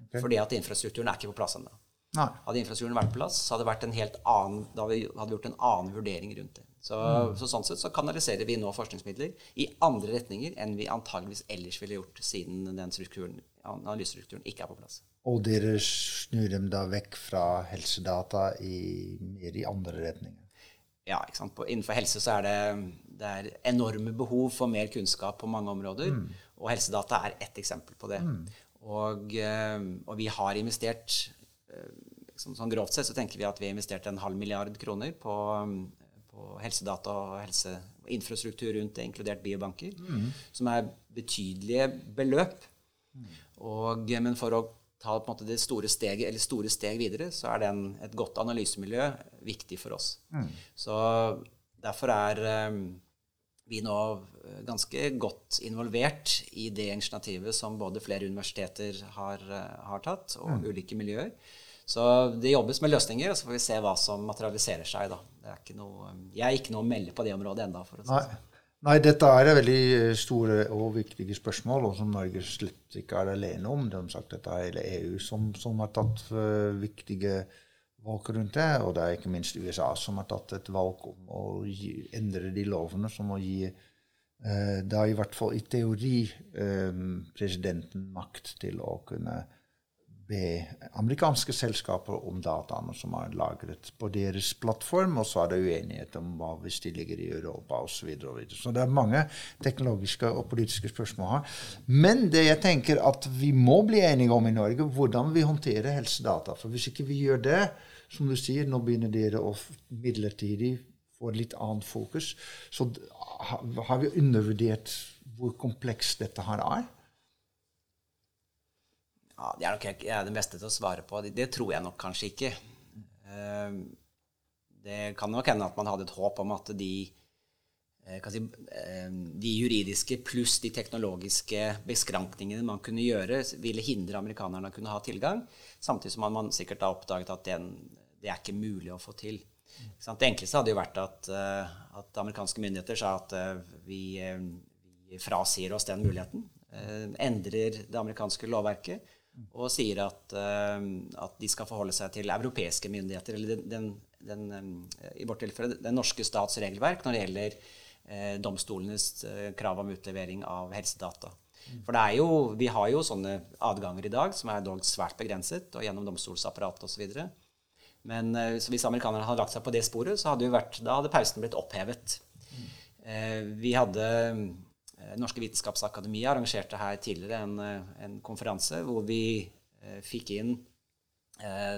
Okay. Fordi at infrastrukturen er ikke på plass ennå. Hadde infrastrukturen vært på plass, så hadde, vært en helt annen, da hadde vi gjort en annen vurdering rundt det. Så, mm. så, sånn sett så kanaliserer vi nå forskningsmidler i andre retninger enn vi antageligvis ellers ville gjort siden den strukturen, analysestrukturen ikke er på plass. Og dere snur dem da vekk fra helsedata i, mer i andre retninger? Ja, ikke sant? På, innenfor helse så er det, det er enorme behov for mer kunnskap på mange områder. Mm. Og helsedata er ett eksempel på det. Mm. Og, eh, og vi har investert liksom, Sånn grovt sett så tenker vi at vi har investert en halv milliard kroner på, på helsedata og helseinfrastruktur rundt det, inkludert biobanker, mm. som er betydelige beløp. Mm. Og, men for å ta måte det store steget, eller store steg videre, så er den, et godt analysemiljø viktig for oss. Mm. Så derfor er vi nå ganske godt involvert i det initiativet som både flere universiteter har, eh, har tatt, og mm. ulike miljøer. Så det jobbes med løsninger, og så får vi se hva som materialiserer seg. da. Noe, jeg er ikke noe å melde på det området ennå. Si Nei. Nei, dette er et veldig eh, store og viktige spørsmål, og som Norge slett ikke er alene om. De har sagt dette er hele EU som, som har tatt uh, viktige valg rundt det. Og det er ikke minst USA som har tatt et valg om å gi, endre de lovene som å gi det da i hvert fall i teori eh, presidenten makt til å kunne be amerikanske selskaper om dataene som er lagret på deres plattform, og så er det uenighet om hva hvis de ligger i Europa osv. Så, videre, så det er mange teknologiske og politiske spørsmål her. Men det jeg tenker at vi må bli enige om i Norge, hvordan vi håndterer helsedata. For hvis ikke vi gjør det, som du sier, nå begynner dere å midlertidig få litt annet fokus. Så har vi undervurdert hvor komplekst dette her er? Ja, Det er nok jeg er den beste til å svare på. Det, det tror jeg nok kanskje ikke. Uh, det kan nok hende at man hadde et håp om at de, uh, si, uh, de juridiske pluss de teknologiske beskrankningene man kunne gjøre, ville hindre amerikanerne å kunne ha tilgang. Samtidig som man, man sikkert har oppdaget at den, det er ikke mulig å få til. Det enkleste hadde jo vært at, eh, at amerikanske myndigheter sa at eh, vi, eh, vi, frasier oss den muligheten. Endrer det amerikanske lovverket og sier at, at de skal forholde seg til europeiske myndigheter, eller den, den, den, i vårt tilfelle den norske stats regelverk når det gjelder domstolenes krav om utlevering av helsedata. For det er jo, vi har jo sånne adganger i dag som er dog svært begrenset, og gjennom domstolsapparatet osv. Men hvis amerikanerne hadde lagt seg på det sporet, så hadde, vært, da hadde pausen blitt opphevet. Mm. Vi hadde Norske Vitenskapsakademi arrangerte her tidligere en, en konferanse hvor vi fikk inn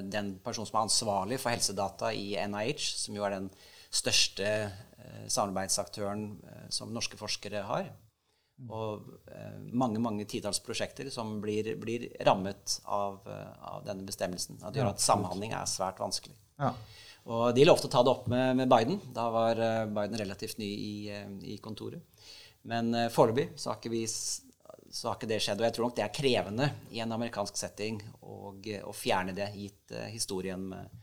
den personen som er ansvarlig for helsedata i NIH, som jo er den største eh, samarbeidsaktøren eh, som norske forskere har. Og eh, mange mange titalls prosjekter som blir, blir rammet av, eh, av, denne bestemmelsen. At Det gjør at samhandling er svært vanskelig. Ja. Og de lovte å ta det opp med, med Biden. Da var eh, Biden relativt ny i, eh, i kontoret. Men uh, foreløpig så så har ikke det skjedd. Og jeg tror nok det er krevende i en amerikansk setting å, å fjerne det, gitt uh, historien med,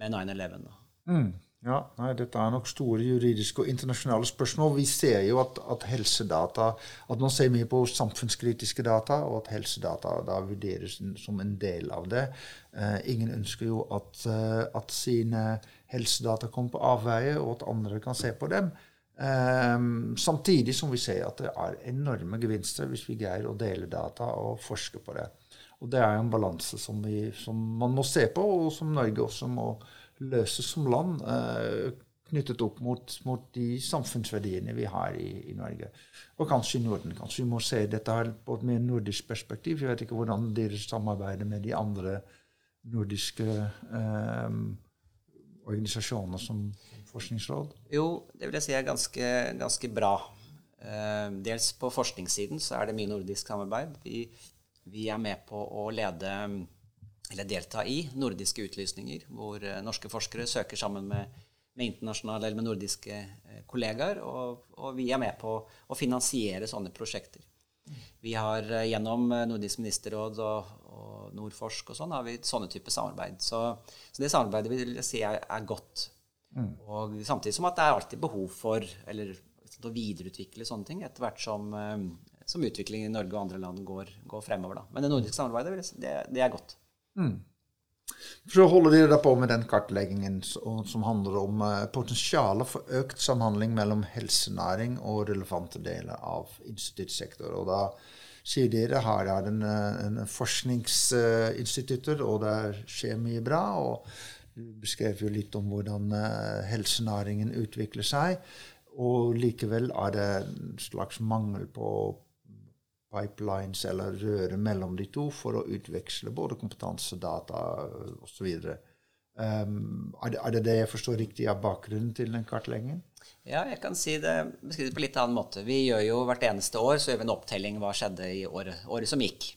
med 9-11. Mm. Ja, nei, Dette er nok store juridiske og internasjonale spørsmål. Vi ser jo at, at helsedata at man ser mye på samfunnskritiske data, og at helsedata da vurderes som en del av det. Eh, ingen ønsker jo at, eh, at, sine helsedata kommer på avveie, og at andre kan se på dem. Eh, samtidig som vi ser at det er enorme gevinster hvis vi greier å dele data og forske på det. Og det er en balanse som, vi, som man må se på, og som Norge også må løses som land eh, knyttet opp mot, mot, de samfunnsverdiene vi har i, i, Norge. Og kanskje i Norden. Kanskje vi må se dette her på et mer nordisk perspektiv. Jeg vet ikke hvordan dere samarbeider med de andre nordiske eh, organisasjonene som Forskningsråd? Jo, det vil jeg si er ganske, ganske bra. Eh, dels på forskningssiden så er det mye nordisk samarbeid. Vi, vi er med på å lede eller delta i nordiske utlysninger, hvor eh, norske forskere søker sammen med, med internasjonale eller med nordiske eh, kollegaer, og, og, vi er med på å finansiere sånne prosjekter. Vi har gjennom Nordisk ministerråd og, og Nordforsk og sånn, har vi sånne type samarbeid. Så, så, det samarbeidet vil jeg si er, er godt. Mm. Og samtidig som at det er alltid behov for eller, å videreutvikle sånne ting etter hvert som, som utviklingen i Norge og andre land går, går fremover. Da. Men det nordiske samarbeidet det, det er godt. Mm. Så holder dere på med den kartleggingen som handler om uh, potensialet for økt samhandling mellom helsenæring og relevante deler av instituttsektoren. Og da sier dere her er en, eh, en forskningsinstitutter, og det skjer mye bra. og Du beskrev jo litt om hvordan uh, helsenæringen utvikler seg. Og likevel er det en slags mangel på pipelines eller røre mellom de to for å utveksle både kompetanse, data osv. Um, er, det, er det det jeg forstår riktig av bakgrunnen til den kartleggingen? Ja, jeg kan si det beskrive det på litt annen måte. Vi gjør jo hvert eneste år så gjør vi en opptelling hva skjedde i året, året som gikk.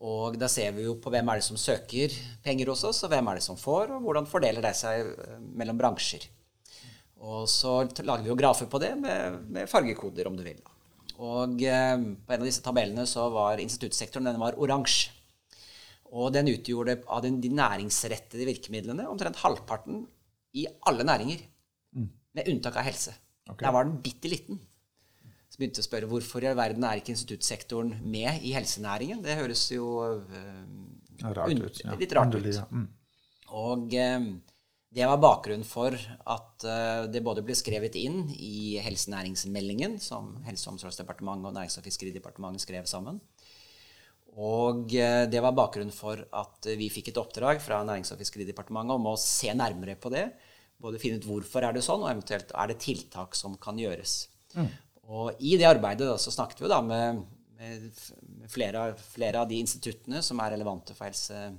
Og da ser vi jo på hvem er det som søker penger hos oss, og hvem er det som får, og hvordan fordeler det seg eh, mellom bransjer. Og så lager vi jo grafer på det med, med fargekoder, om du vil. Og eh, på en av disse tabellene så var instituttsektoren den var oransje. Og den utgjorde av den, de næringsrettede virkemidlene omtrent halvparten i alle næringer. Mm. Med unntak av helse. Okay. Der var den bitte liten. Begynte å spørre hvorfor i all verden er ikke instituttsektoren med i helsenæringen. Det høres jo uh, rart ut, ja. litt rart ut. Mm. Og uh, det var bakgrunnen for at uh, det både ble skrevet inn i helsenæringsmeldingen, som Helse- og omsorgsdepartementet og Nærings- og fiskeridepartementet skrev sammen. Og uh, det var bakgrunnen for at vi fikk et oppdrag fra Nærings- og fiskeridepartementet om å se nærmere på det. Både finne ut hvorfor er det sånn, og eventuelt er det tiltak som kan gjøres. Mm. Og i det arbeidet da, så snakket vi da med, med flere, flere, av de instituttene som er relevante for helse,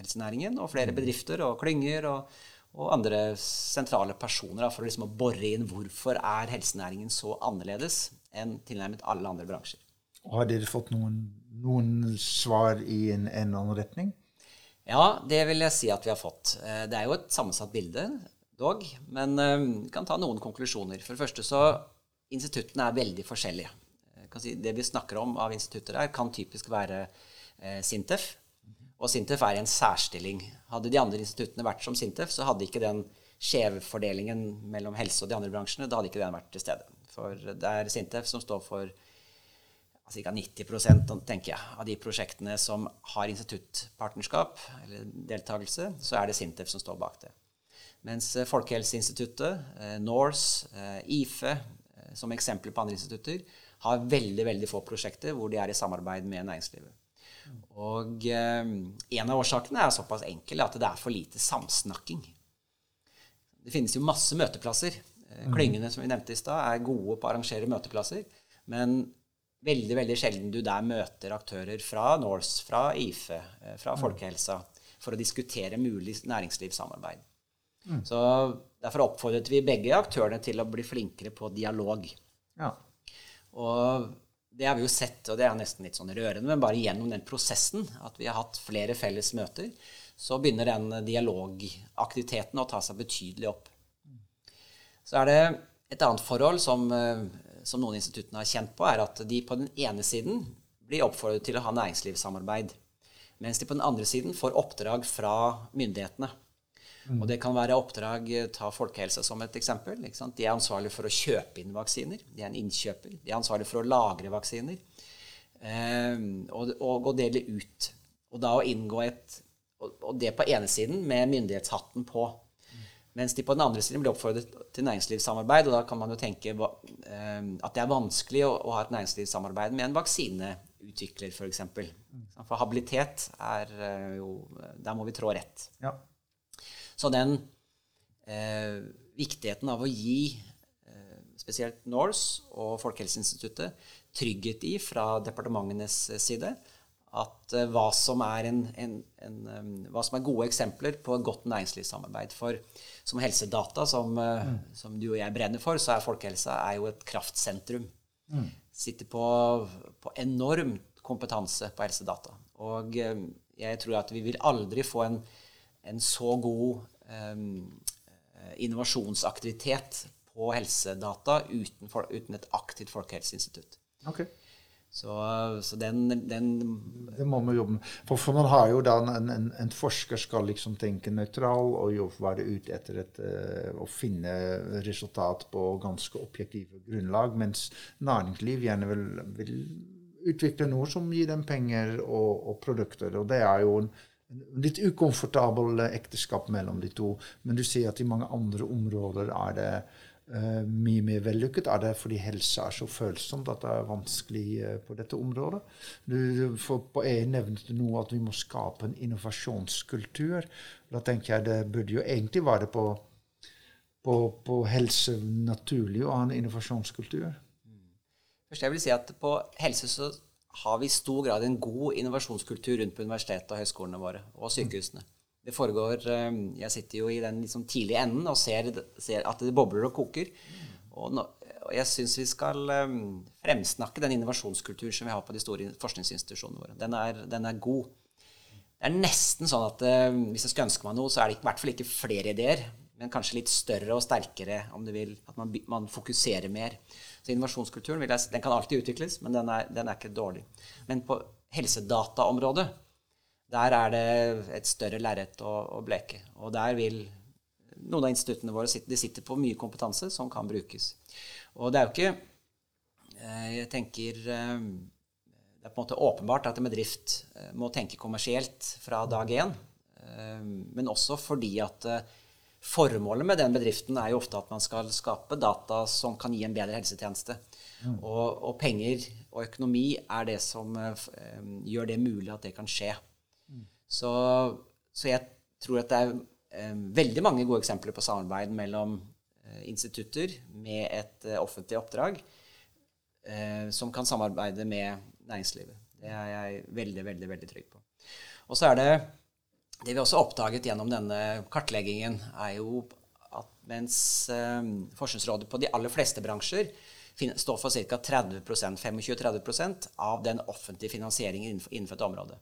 helsenæringen, og flere mm. bedrifter og klynger. og og andre sentrale personer da, for liksom å bore inn hvorfor er helsenæringen så annerledes enn tilnærmet alle andre bransjer. Har dere fått noen, noen svar i en, en, eller annen retning? Ja, det vil jeg si at vi har fått. Eh, det er jo et sammensatt bilde, dog. Men eh, vi kan ta noen konklusjoner. For det første så Instituttene er veldig forskjellige. Si, det vi snakker om av institutter her, kan typisk være eh, Sintef, og Sintef er i en særstilling. Hadde de andre instituttene vært som Sintef, så hadde ikke den skjevfordelingen mellom helse og de andre bransjene da hadde ikke den vært til stede. For det er Sintef som står for ca. 90% tenker jeg, av de prosjektene som har instituttpartnerskap eller deltakelse, så er det Sintef som står bak det. Mens eh, Folkehelseinstituttet, eh, NORSE, eh, IFE, som eksempler på andre institutter, har veldig veldig få prosjekter hvor de er i samarbeid med næringslivet. Og eh, en av årsakene er såpass enkel at det er for lite samsnakking. Det finnes jo masse møteplasser. Eh, mhm. Klyngene som vi nevnte i stad, er gode på å arrangere møteplasser. Men veldig veldig sjelden du der møter aktører fra Norse, fra IFE, eh, fra mhm. Folkehelsa, for å diskutere mulig næringslivssamarbeid. Mm. Så Derfor oppfordret vi begge aktørene til å bli flinkere på dialog. Ja. Og det har vi jo sett, og det er nesten litt sånn rørende, men bare gjennom den prosessen, at vi har hatt flere felles møter, så begynner den dialogaktiviteten å ta seg betydelig opp. Så er det et annet forhold som, eh, som noen instituttene har kjent på, er at de på den ene siden blir oppfordret til å ha næringslivssamarbeid, mens de på den andre siden får oppdrag fra myndighetene. Mm. Og det kan være oppdrag Ta folkehelse som et eksempel. De er ansvarlige for å kjøpe inn vaksiner. De er en innkjøper. De er ansvarlige for å lagre vaksiner. Eh, og, og, og, dele ut. Og da å inngå et Og det på ene siden med myndighetshatten på. Mens de på den andre siden blir oppfordret til næringslivssamarbeid. Og da kan man jo tenke eh, at det er vanskelig å, å ha et næringslivssamarbeid med en vaksineutvikler, f.eks. For, eksempel. for habilitet er eh, jo Der må vi trå rett. Ja. Så den eh, viktigheten av å gi eh, spesielt Norse og Folkehelseinstituttet trygghet i fra departementenes side at eh, hva, som en, en, en, um, hva, som er gode eksempler på godt næringslivssamarbeid. For som helsedata, som, eh, mm. som, du og jeg brenner for, så er folkehelsa er jo et kraftsentrum. Mm. Sitter på, på enorm kompetanse på helsedata. Og eh, jeg tror at vi vil aldri få en en så god um, innovasjonsaktivitet på helsedata uten, for, uten et aktivt folkehelseinstitutt. Okay. Så, så den, den, Det må vi jobbe med. For, for man har jo da en, en, en, forsker skal liksom tenke nøytral og være ute etter et, uh, å finne resultat på ganske objektive grunnlag, mens næringsliv gjerne vil, vil utvikle noe som gir dem penger og, og produkter. Og det er jo en litt ukomfortabel ekteskap mellom de to. Men du sier at i mange andre områder er det uh, mye mer vellykket. Er det fordi helse er så følsomt at det er vanskelig uh, på dette området? Du, for på EU nevnte du noe at vi må skape en innovasjonskultur. Da tenker jeg det burde jo egentlig være på, på, på helse naturlig å ha en innovasjonskultur. Først jeg vil si at På helse så har vi i stor grad en god innovasjonskultur rundt på universitetet og høyskolene våre og sykehusene. Det foregår, eh, Jeg sitter jo i den liksom tidlige enden og ser, ser, at det bobler og koker. Og, nå, og jeg syns vi skal um, fremsnakke den innovasjonskulturen som vi har på de store forskningsinstitusjonene våre. Den er, den er god. Det er nesten sånn at uh, hvis jeg skulle ønske meg noe, så er det i hvert fall ikke flere ideer, men kanskje litt større og sterkere, om du vil. At man, man fokuserer mer. Så innovasjonskulturen jeg, den kan alltid utvikles, men den er, den er ikke dårlig. Men på helsedataområdet der er det et større lerret å, å, bleke. Og der vil noen av instituttene våre sitte, de sitter på mye kompetanse som kan brukes. Og det er jo ikke eh, Jeg tenker eh, Det er på en måte åpenbart at en bedrift eh, må tenke kommersielt fra dag én. Men også fordi at Formålet med den bedriften er jo ofte at man skal skape data som kan gi en bedre helsetjeneste. Mm. Og, og, penger og økonomi er det som uh, gjør det mulig at det kan skje. Mm. Så, så, jeg tror at det er um, veldig mange gode eksempler på samarbeid mellom institutter med et offentlig oppdrag som kan samarbeide med næringslivet. Det er jeg veldig, veldig, veldig trygg på. Og så er det det vi også oppdaget gjennom denne kartleggingen, er jo at mens eh, Forskningsrådet på de aller fleste bransjer står for ca. 30 25-30% av den offentlige finansieringen innenfor, innenfor, et område.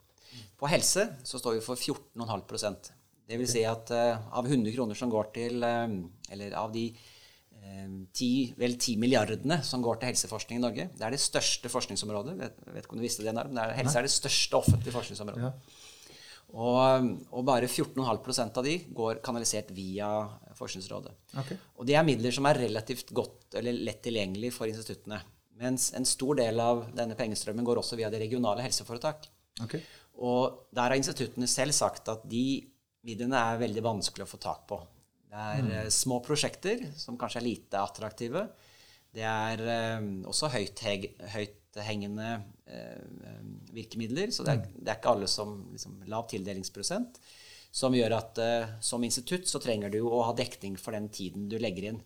På helse så står vi for 14,5% Det vil si at uh, av 100 kroner som går til uh, Eller av de uh, 10, vel 10 milliardene som går til helseforskning i Norge Det er det største forskningsområdet. Vet, vet ikke om du visste det, men Helse er det største offentlige forskningsområdet. Ja. Og, og bare 14,5% av de går kanalisert via Forskningsrådet. Okay. Og det er midler som er relativt godt eller lett tilgjengelig for instituttene. Mens en stor del av denne pengestrømmen går også via det regionale helseforetak. Okay. Og der har instituttene selv sagt at de midlene er veldig vanskelig å få tak på. Det er mm. Eh, små prosjekter som kanskje er lite attraktive. Det er um, også høyt, høyt hengende eh, virkemidler. Så det er, det er, ikke alle som liksom, Lav tildelingsprosent. Som gjør at eh, som institutt så trenger du å ha dekning for den tiden du legger inn.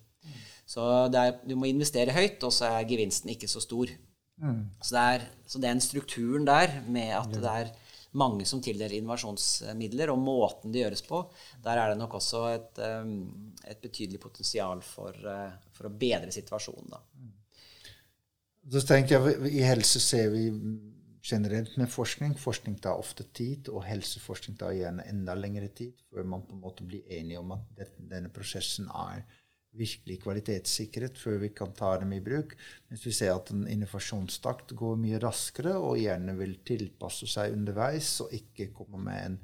Så er, du må investere høyt, og så er gevinsten ikke så stor. Mm. Så, det er, så den strukturen der med at det er mange som tildeler innovasjonsmidler, og måten det gjøres på, der er det nok også et, et betydelig potensial for, for, å bedre situasjonen. Da. Så tenker jeg, I helse ser vi generelt med forskning. Forskning tar ofte tid, og helseforskning tar gjerne enda lengre tid før man på en måte blir enige om at denne prosessen er virkelig kvalitetssikret før vi kan ta dem i bruk. Mens vi ser at en innovasjonstakt går mye raskere og gjerne vil tilpasse seg underveis og ikke komme med en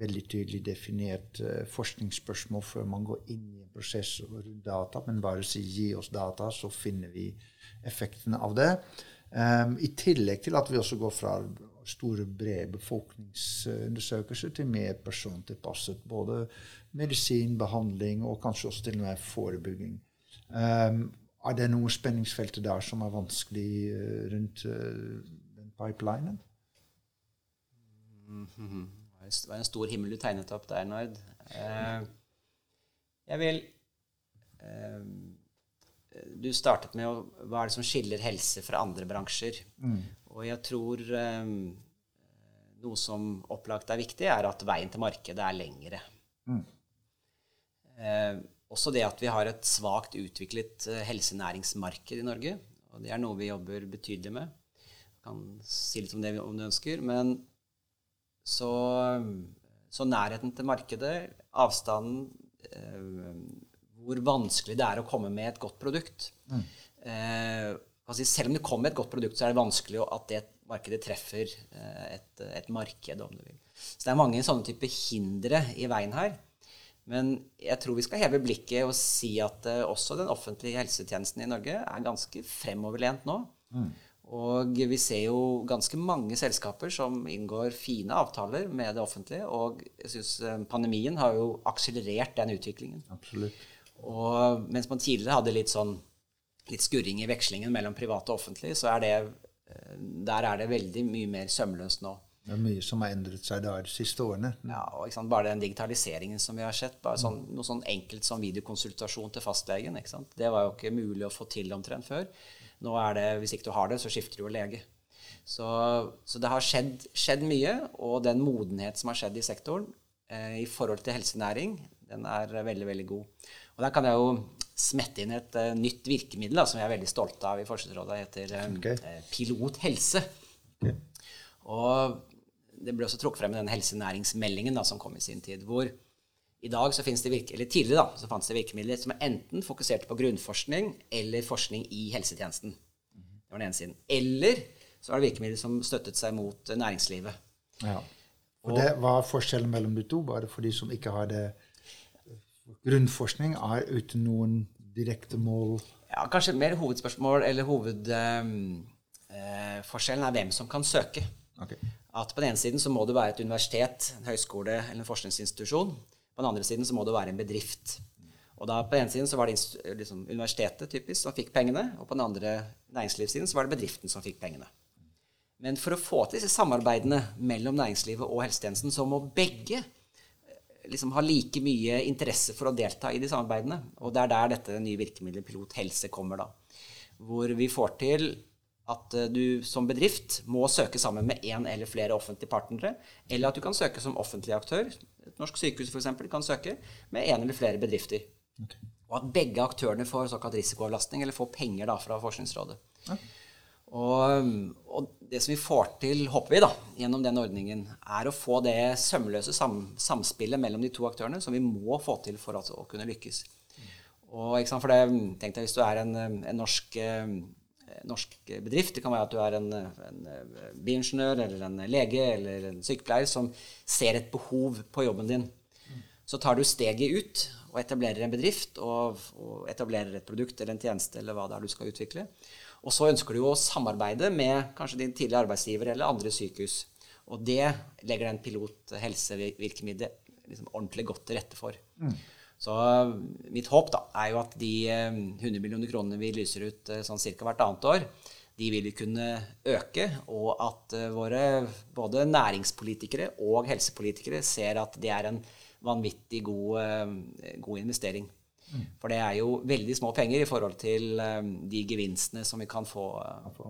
veldig tydelig definert uh, forskningsspørsmål før man går inn i en prosess rundt data, men bare si 'gi oss data', så finner vi effektene av det. Um, I tillegg til at vi også går fra store, brede befolkningsundersøkelser til mer persontilpasset både medisin, behandling og kanskje også til og med forebygging. Um, er det noen spenningsfelter der som er vanskelig uh, rundt uh, den pipelinen? Mm -hmm. Det var en stor himmel du tegnet opp der, Nord. Uh, jeg vil Du startet med å, hva er det som skiller helse fra andre bransjer. Mm. Og jeg tror noe som opplagt er viktig, er at veien til markedet er lengre. Mm. Eh, også det at vi har et svakt utviklet eh, helsenæringsmarked i Norge. Og det er noe vi jobber betydelig med. Jeg kan si litt om det om du ønsker. Men så, så nærheten til markedet, avstanden eh, Hvor vanskelig det er å komme med et godt produkt. Mm. Eh, selv om det kommer med et godt produkt, så er det vanskelig at det markedet treffer eh, et, et marked, om du vil. Så det er mange sånne typer hindre i veien her. Men jeg tror vi skal heve blikket og si at uh, også den offentlige helsetjenesten i Norge er ganske fremoverlent nå. Mm. Og vi ser jo ganske mange selskaper som inngår fine avtaler med det offentlige. Og jeg synes uh, pandemien har jo akselerert den utviklingen. Absolutt. Og mens man tidligere hadde litt sånn litt skurring i vekslingen mellom privat og offentlig, så er det uh, der er det veldig mye mer sømløst nå. Det er mye som har endret seg der de siste årene. Ja, og Bare den digitaliseringen som vi har sett. bare sånn, Noe sånn enkelt som videokonsultasjon til fastlegen. Det var jo ikke mulig å få til omtrent før. Nå er det, Hvis ikke du har det, så skifter du jo lege. Så, så det har skjedd, skjedd, mye, og den modenhet som har skjedd i sektoren eh, i forhold til helsenæring, den er veldig, veldig god. Og Der kan jeg jo smette inn et uh, nytt virkemiddel da, som vi er veldig stolte av i Forskningsrådet. heter um, okay. uh, Pilot helse. Okay. Og det ble også trukket frem i den helsenæringsmeldingen da, som kom i sin tid. hvor i dag så finnes det virke, eller Tidligere da, så fantes det virkemidler som enten fokuserte på grunnforskning eller forskning i helsetjenesten. Det var den ene siden. Eller så var det virkemidler som støttet seg mot næringslivet. Ja. Og, det var forskjellen mellom de to? Bare for de som ikke har det Grunnforskning er uten noen direkte mål? Ja, Kanskje mer hovedspørsmål, eller hovedforskjellen eh, eh, er hvem som kan søke. Okay. At på den ene siden så må det være et universitet, en høyskole eller en forskningsinstitusjon. På den andre siden så må det være en bedrift. Og da På den ene siden så var det liksom, universitetet typisk som fikk pengene, og på den andre næringslivssiden så var det bedriften som fikk pengene. Men for å få til disse samarbeidene mellom næringslivet og helsetjenesten, så må begge liksom har like mye interesse for å delta i de samarbeidene. Og det er der dette nye virkemidlet Pilot helse kommer, da. Hvor vi får til at eh, du som bedrift må søke sammen med én eller flere offentlige partnere, eller at du kan søke som offentlig aktør. Et norsk sykehus f.eks. kan søke med én eller flere bedrifter. Okay. Og at begge aktørene får såkalt risikoavlastning, eller får penger da, fra Forskningsrådet. Ja. Og, og, det som vi får til, håper vi, da, gjennom den ordningen, er å få det sømløse sam, samspillet mellom de to aktørene som vi må få til for altså, å kunne lykkes. Og, ikke sant, for det, tenk deg Hvis du er en, en norsk eh, norsk bedrift. Det kan være at du er en, en bioingeniør eller en lege eller en sykepleier som ser et behov på jobben din. Så tar du steget ut og etablerer en bedrift og, og etablerer et produkt eller en tjeneste eller hva det er du skal utvikle. Og så ønsker du å samarbeide med kanskje din tidligere arbeidsgiver eller andre sykehus. Og det legger den pilot helsevirkemiddelet liksom ordentlig godt til rette for. Mm. Så mitt håp da, er jo at de 100 eh, millioner kronene vi lyser ut eh, sånn ca. hvert annet år, de vil kunne øke, og at eh, våre både næringspolitikere og helsepolitikere ser at det er en vanvittig god, god investering. For det er jo veldig små penger i forhold til de gevinstene som vi kan få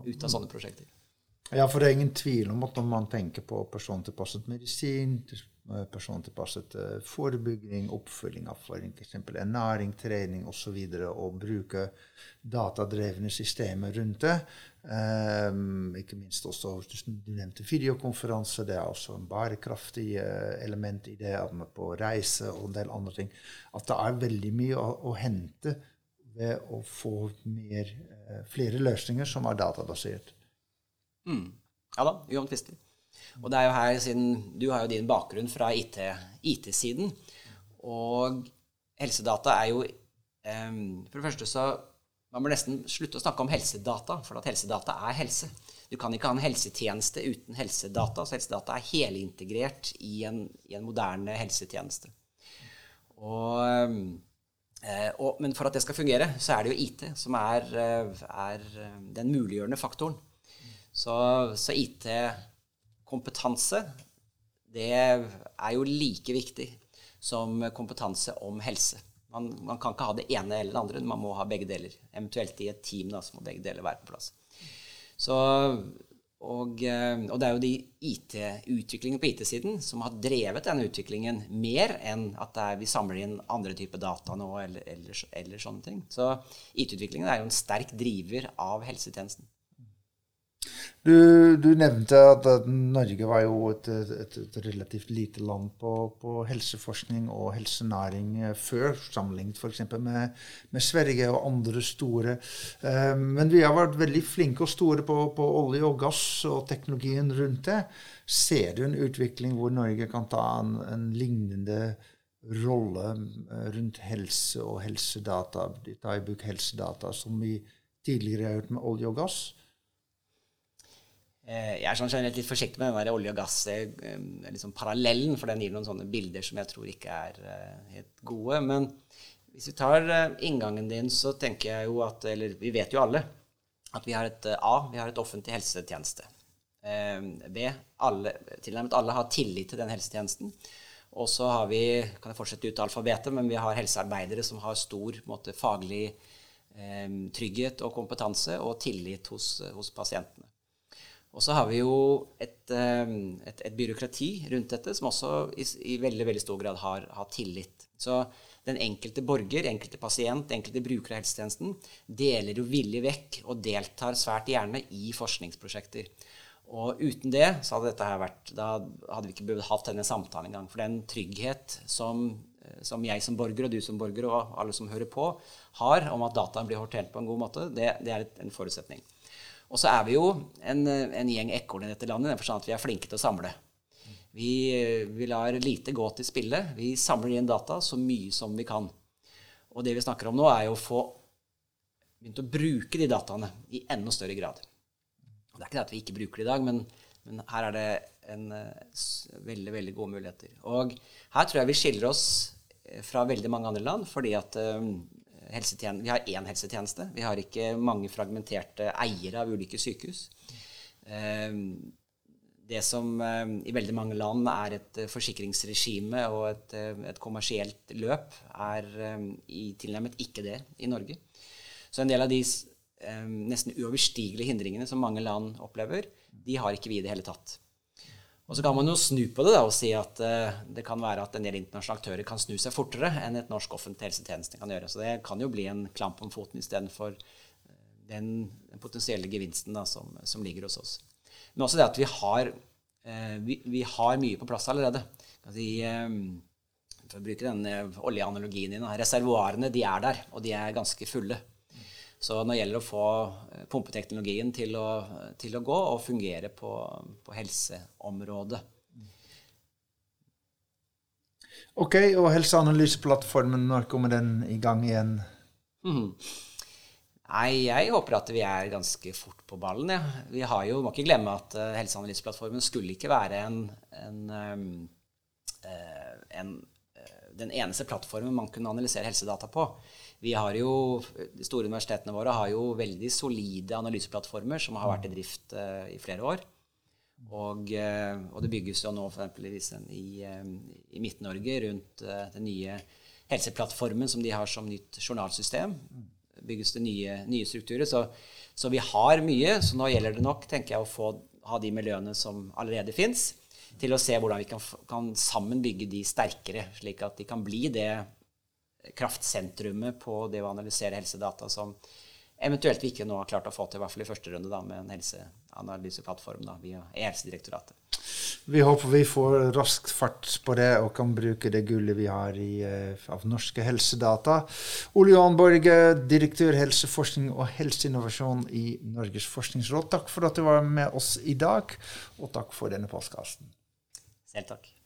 ut av sånne prosjekter. Ja, for det er ingen tvil om at når man tenker på persontilpasset medisin, persontilpasset forebygging, oppfølging av f.eks. ernæring, trening osv., og, bruke datadrevne systemer rundt det um, Ikke minst også Du nevnte videokonferanse. Det er også en bærekraftig uh, element i det. På reise og en del andre ting. At det er veldig mye å, å hente ved å få mer, flere løsninger som er databasert. Mm. Ja da, uomtvistelig. Og det er jo her, siden du har jo din bakgrunn fra IT-siden, IT og helsedata er jo um, For det første så Man må nesten slutte å snakke om helsedata, for at helsedata er helse. Du kan ikke ha en helsetjeneste uten helsedata. Så helsedata er helintegrert i en, i en moderne helsetjeneste. Og, og, men for at det skal fungere, så er det jo IT som er, er den muliggjørende faktoren. Så, så IT-kompetanse, det er jo like viktig som kompetanse om helse. Man, man, kan ikke ha det ene eller det andre, man må ha begge deler. Eventuelt i et team da, så må begge deler være på plass. Så, og, og, det er jo de IT-utviklingene på IT-siden som har drevet denne utviklingen mer enn at vi samler inn andre typer data nå eller, eller, eller sånne ting. Så IT-utviklingen er jo en sterk driver av helsetjenesten. Du, du, nevnte at, Norge var jo et, et, et relativt lite land på, på, helseforskning og helsenæring eh, før, sammenlignet f.eks. Med, med Sverige og andre store. Eh, men vi har vært veldig flinke og store på, på, olje og gass og teknologien rundt det. Ser du en utvikling hvor Norge kan ta en, en lignende rolle eh, rundt helse og helsedata, ta i bruk helsedata, som vi tidligere har gjort med olje og gass? Eh, jeg er sånn generelt litt forsiktig med den olje og gass, liksom parallellen, for den gir noen sånne bilder som jeg tror ikke er eh, helt gode. Men hvis vi tar inngangen din, så tenker jeg jo at Eller vi vet jo alle at vi har et A, vi har et offentlig helsetjeneste. B, alle, tilnærmet alle har tillit til den helsetjenesten. Og så har vi kan jeg fortsette ut alfabetet, men vi har helsearbeidere som har stor måte, faglig eh, trygghet og kompetanse og tillit hos, hos pasientene. Og så har vi jo et, ehm, et, et, byråkrati rundt dette som også i, i veldig, veldig stor grad har, har, tillit. Så den enkelte borger, enkelte pasient, enkelte bruker av helsetjenesten deler jo villig vekk og deltar svært gjerne i forskningsprosjekter. Og uten det så hadde dette her vært Da hadde vi ikke behøvd hatt denne samtalen engang. For den trygghet som, som, jeg som borger og du som borger og alle som hører på, har om at dataen blir håndtert på en god måte, det, det er en forutsetning. Og så er vi jo en, en gjeng ekorn i dette landet i den forstand at vi er flinke til å samle. Vi, vi, lar lite gå til spille. Vi samler inn data så mye som vi kan. Og det vi snakker om nå, er jo å få begynt å bruke de dataene i enda større grad. Det er ikke det at vi ikke bruker det i dag, men, men her er det en veldig, veldig gode muligheter. Og her tror jeg vi skiller oss fra veldig mange andre land, fordi at uh, vi har én helsetjeneste. Vi har ikke mange fragmenterte eiere av ulike sykehus. Ehm, det som ehm, i veldig mange land er et eh, forsikringsregime og et, eh, et kommersielt løp, er i tilnærmet ikke det i Norge. Så en del av de nesten uoverstigelige hindringene som mange land opplever, de har ikke vi i det hele tatt. Og så kan man jo snu på det da, og si at uh, det kan være at en del internasjonale aktører kan snu seg fortere enn et norsk offentlig helsetjeneste kan gjøre. Så det kan jo bli en klamp om foten istedenfor uh, den, potensielle gevinsten da, som, som, ligger hos oss. Men også det at vi har, uh, vi, vi har mye på plass allerede. Si, for å bruke den oljeanalogien din, reservoarene de er der, og de er ganske fulle. Så nå gjelder det å få eh, pumpeteknologien til å, til å gå og fungere på, på, helseområdet. Ok, og helseanalyseplattformen, når kommer den i gang igjen? Mm. Nei, jeg håper at vi er ganske fort på ballen. Ja. Vi har jo, må ikke glemme at uh, helseanalyseplattformen skulle ikke være en, en, um, uh, en uh, den eneste plattformen man kunne analysere helsedata på. Vi har jo, De store universitetene våre har jo veldig solide analyseplattformer som har vært i drift uh, i flere år. Og, uh, og, det bygges jo nå f.eks. i, uh, i Midt-Norge rundt den nye helseplattformen som de har som nytt journalsystem. bygges det nye, nye strukturer. Så, så, vi har mye. Så nå gjelder det nok tenker jeg, å få ha de miljøene som allerede fins, til å se hvordan vi kan, kan sammen bygge de sterkere, slik at de kan bli det kraftsentrumet på det å analysere helsedata som eventuelt vi ikke nå har klart å få til, i hvert fall i første runde, da, med en helseanalyseplattform da, via E-helsedirektoratet. Vi håper vi får raskt fart på det og kan bruke det gullet vi har i, uh, av norske helsedata. Ole Johan Borge, direktør helseforskning og helseinnovasjon i Norges forskningsråd. Takk for at du var med oss i dag, og takk for denne postkassen. Selv takk.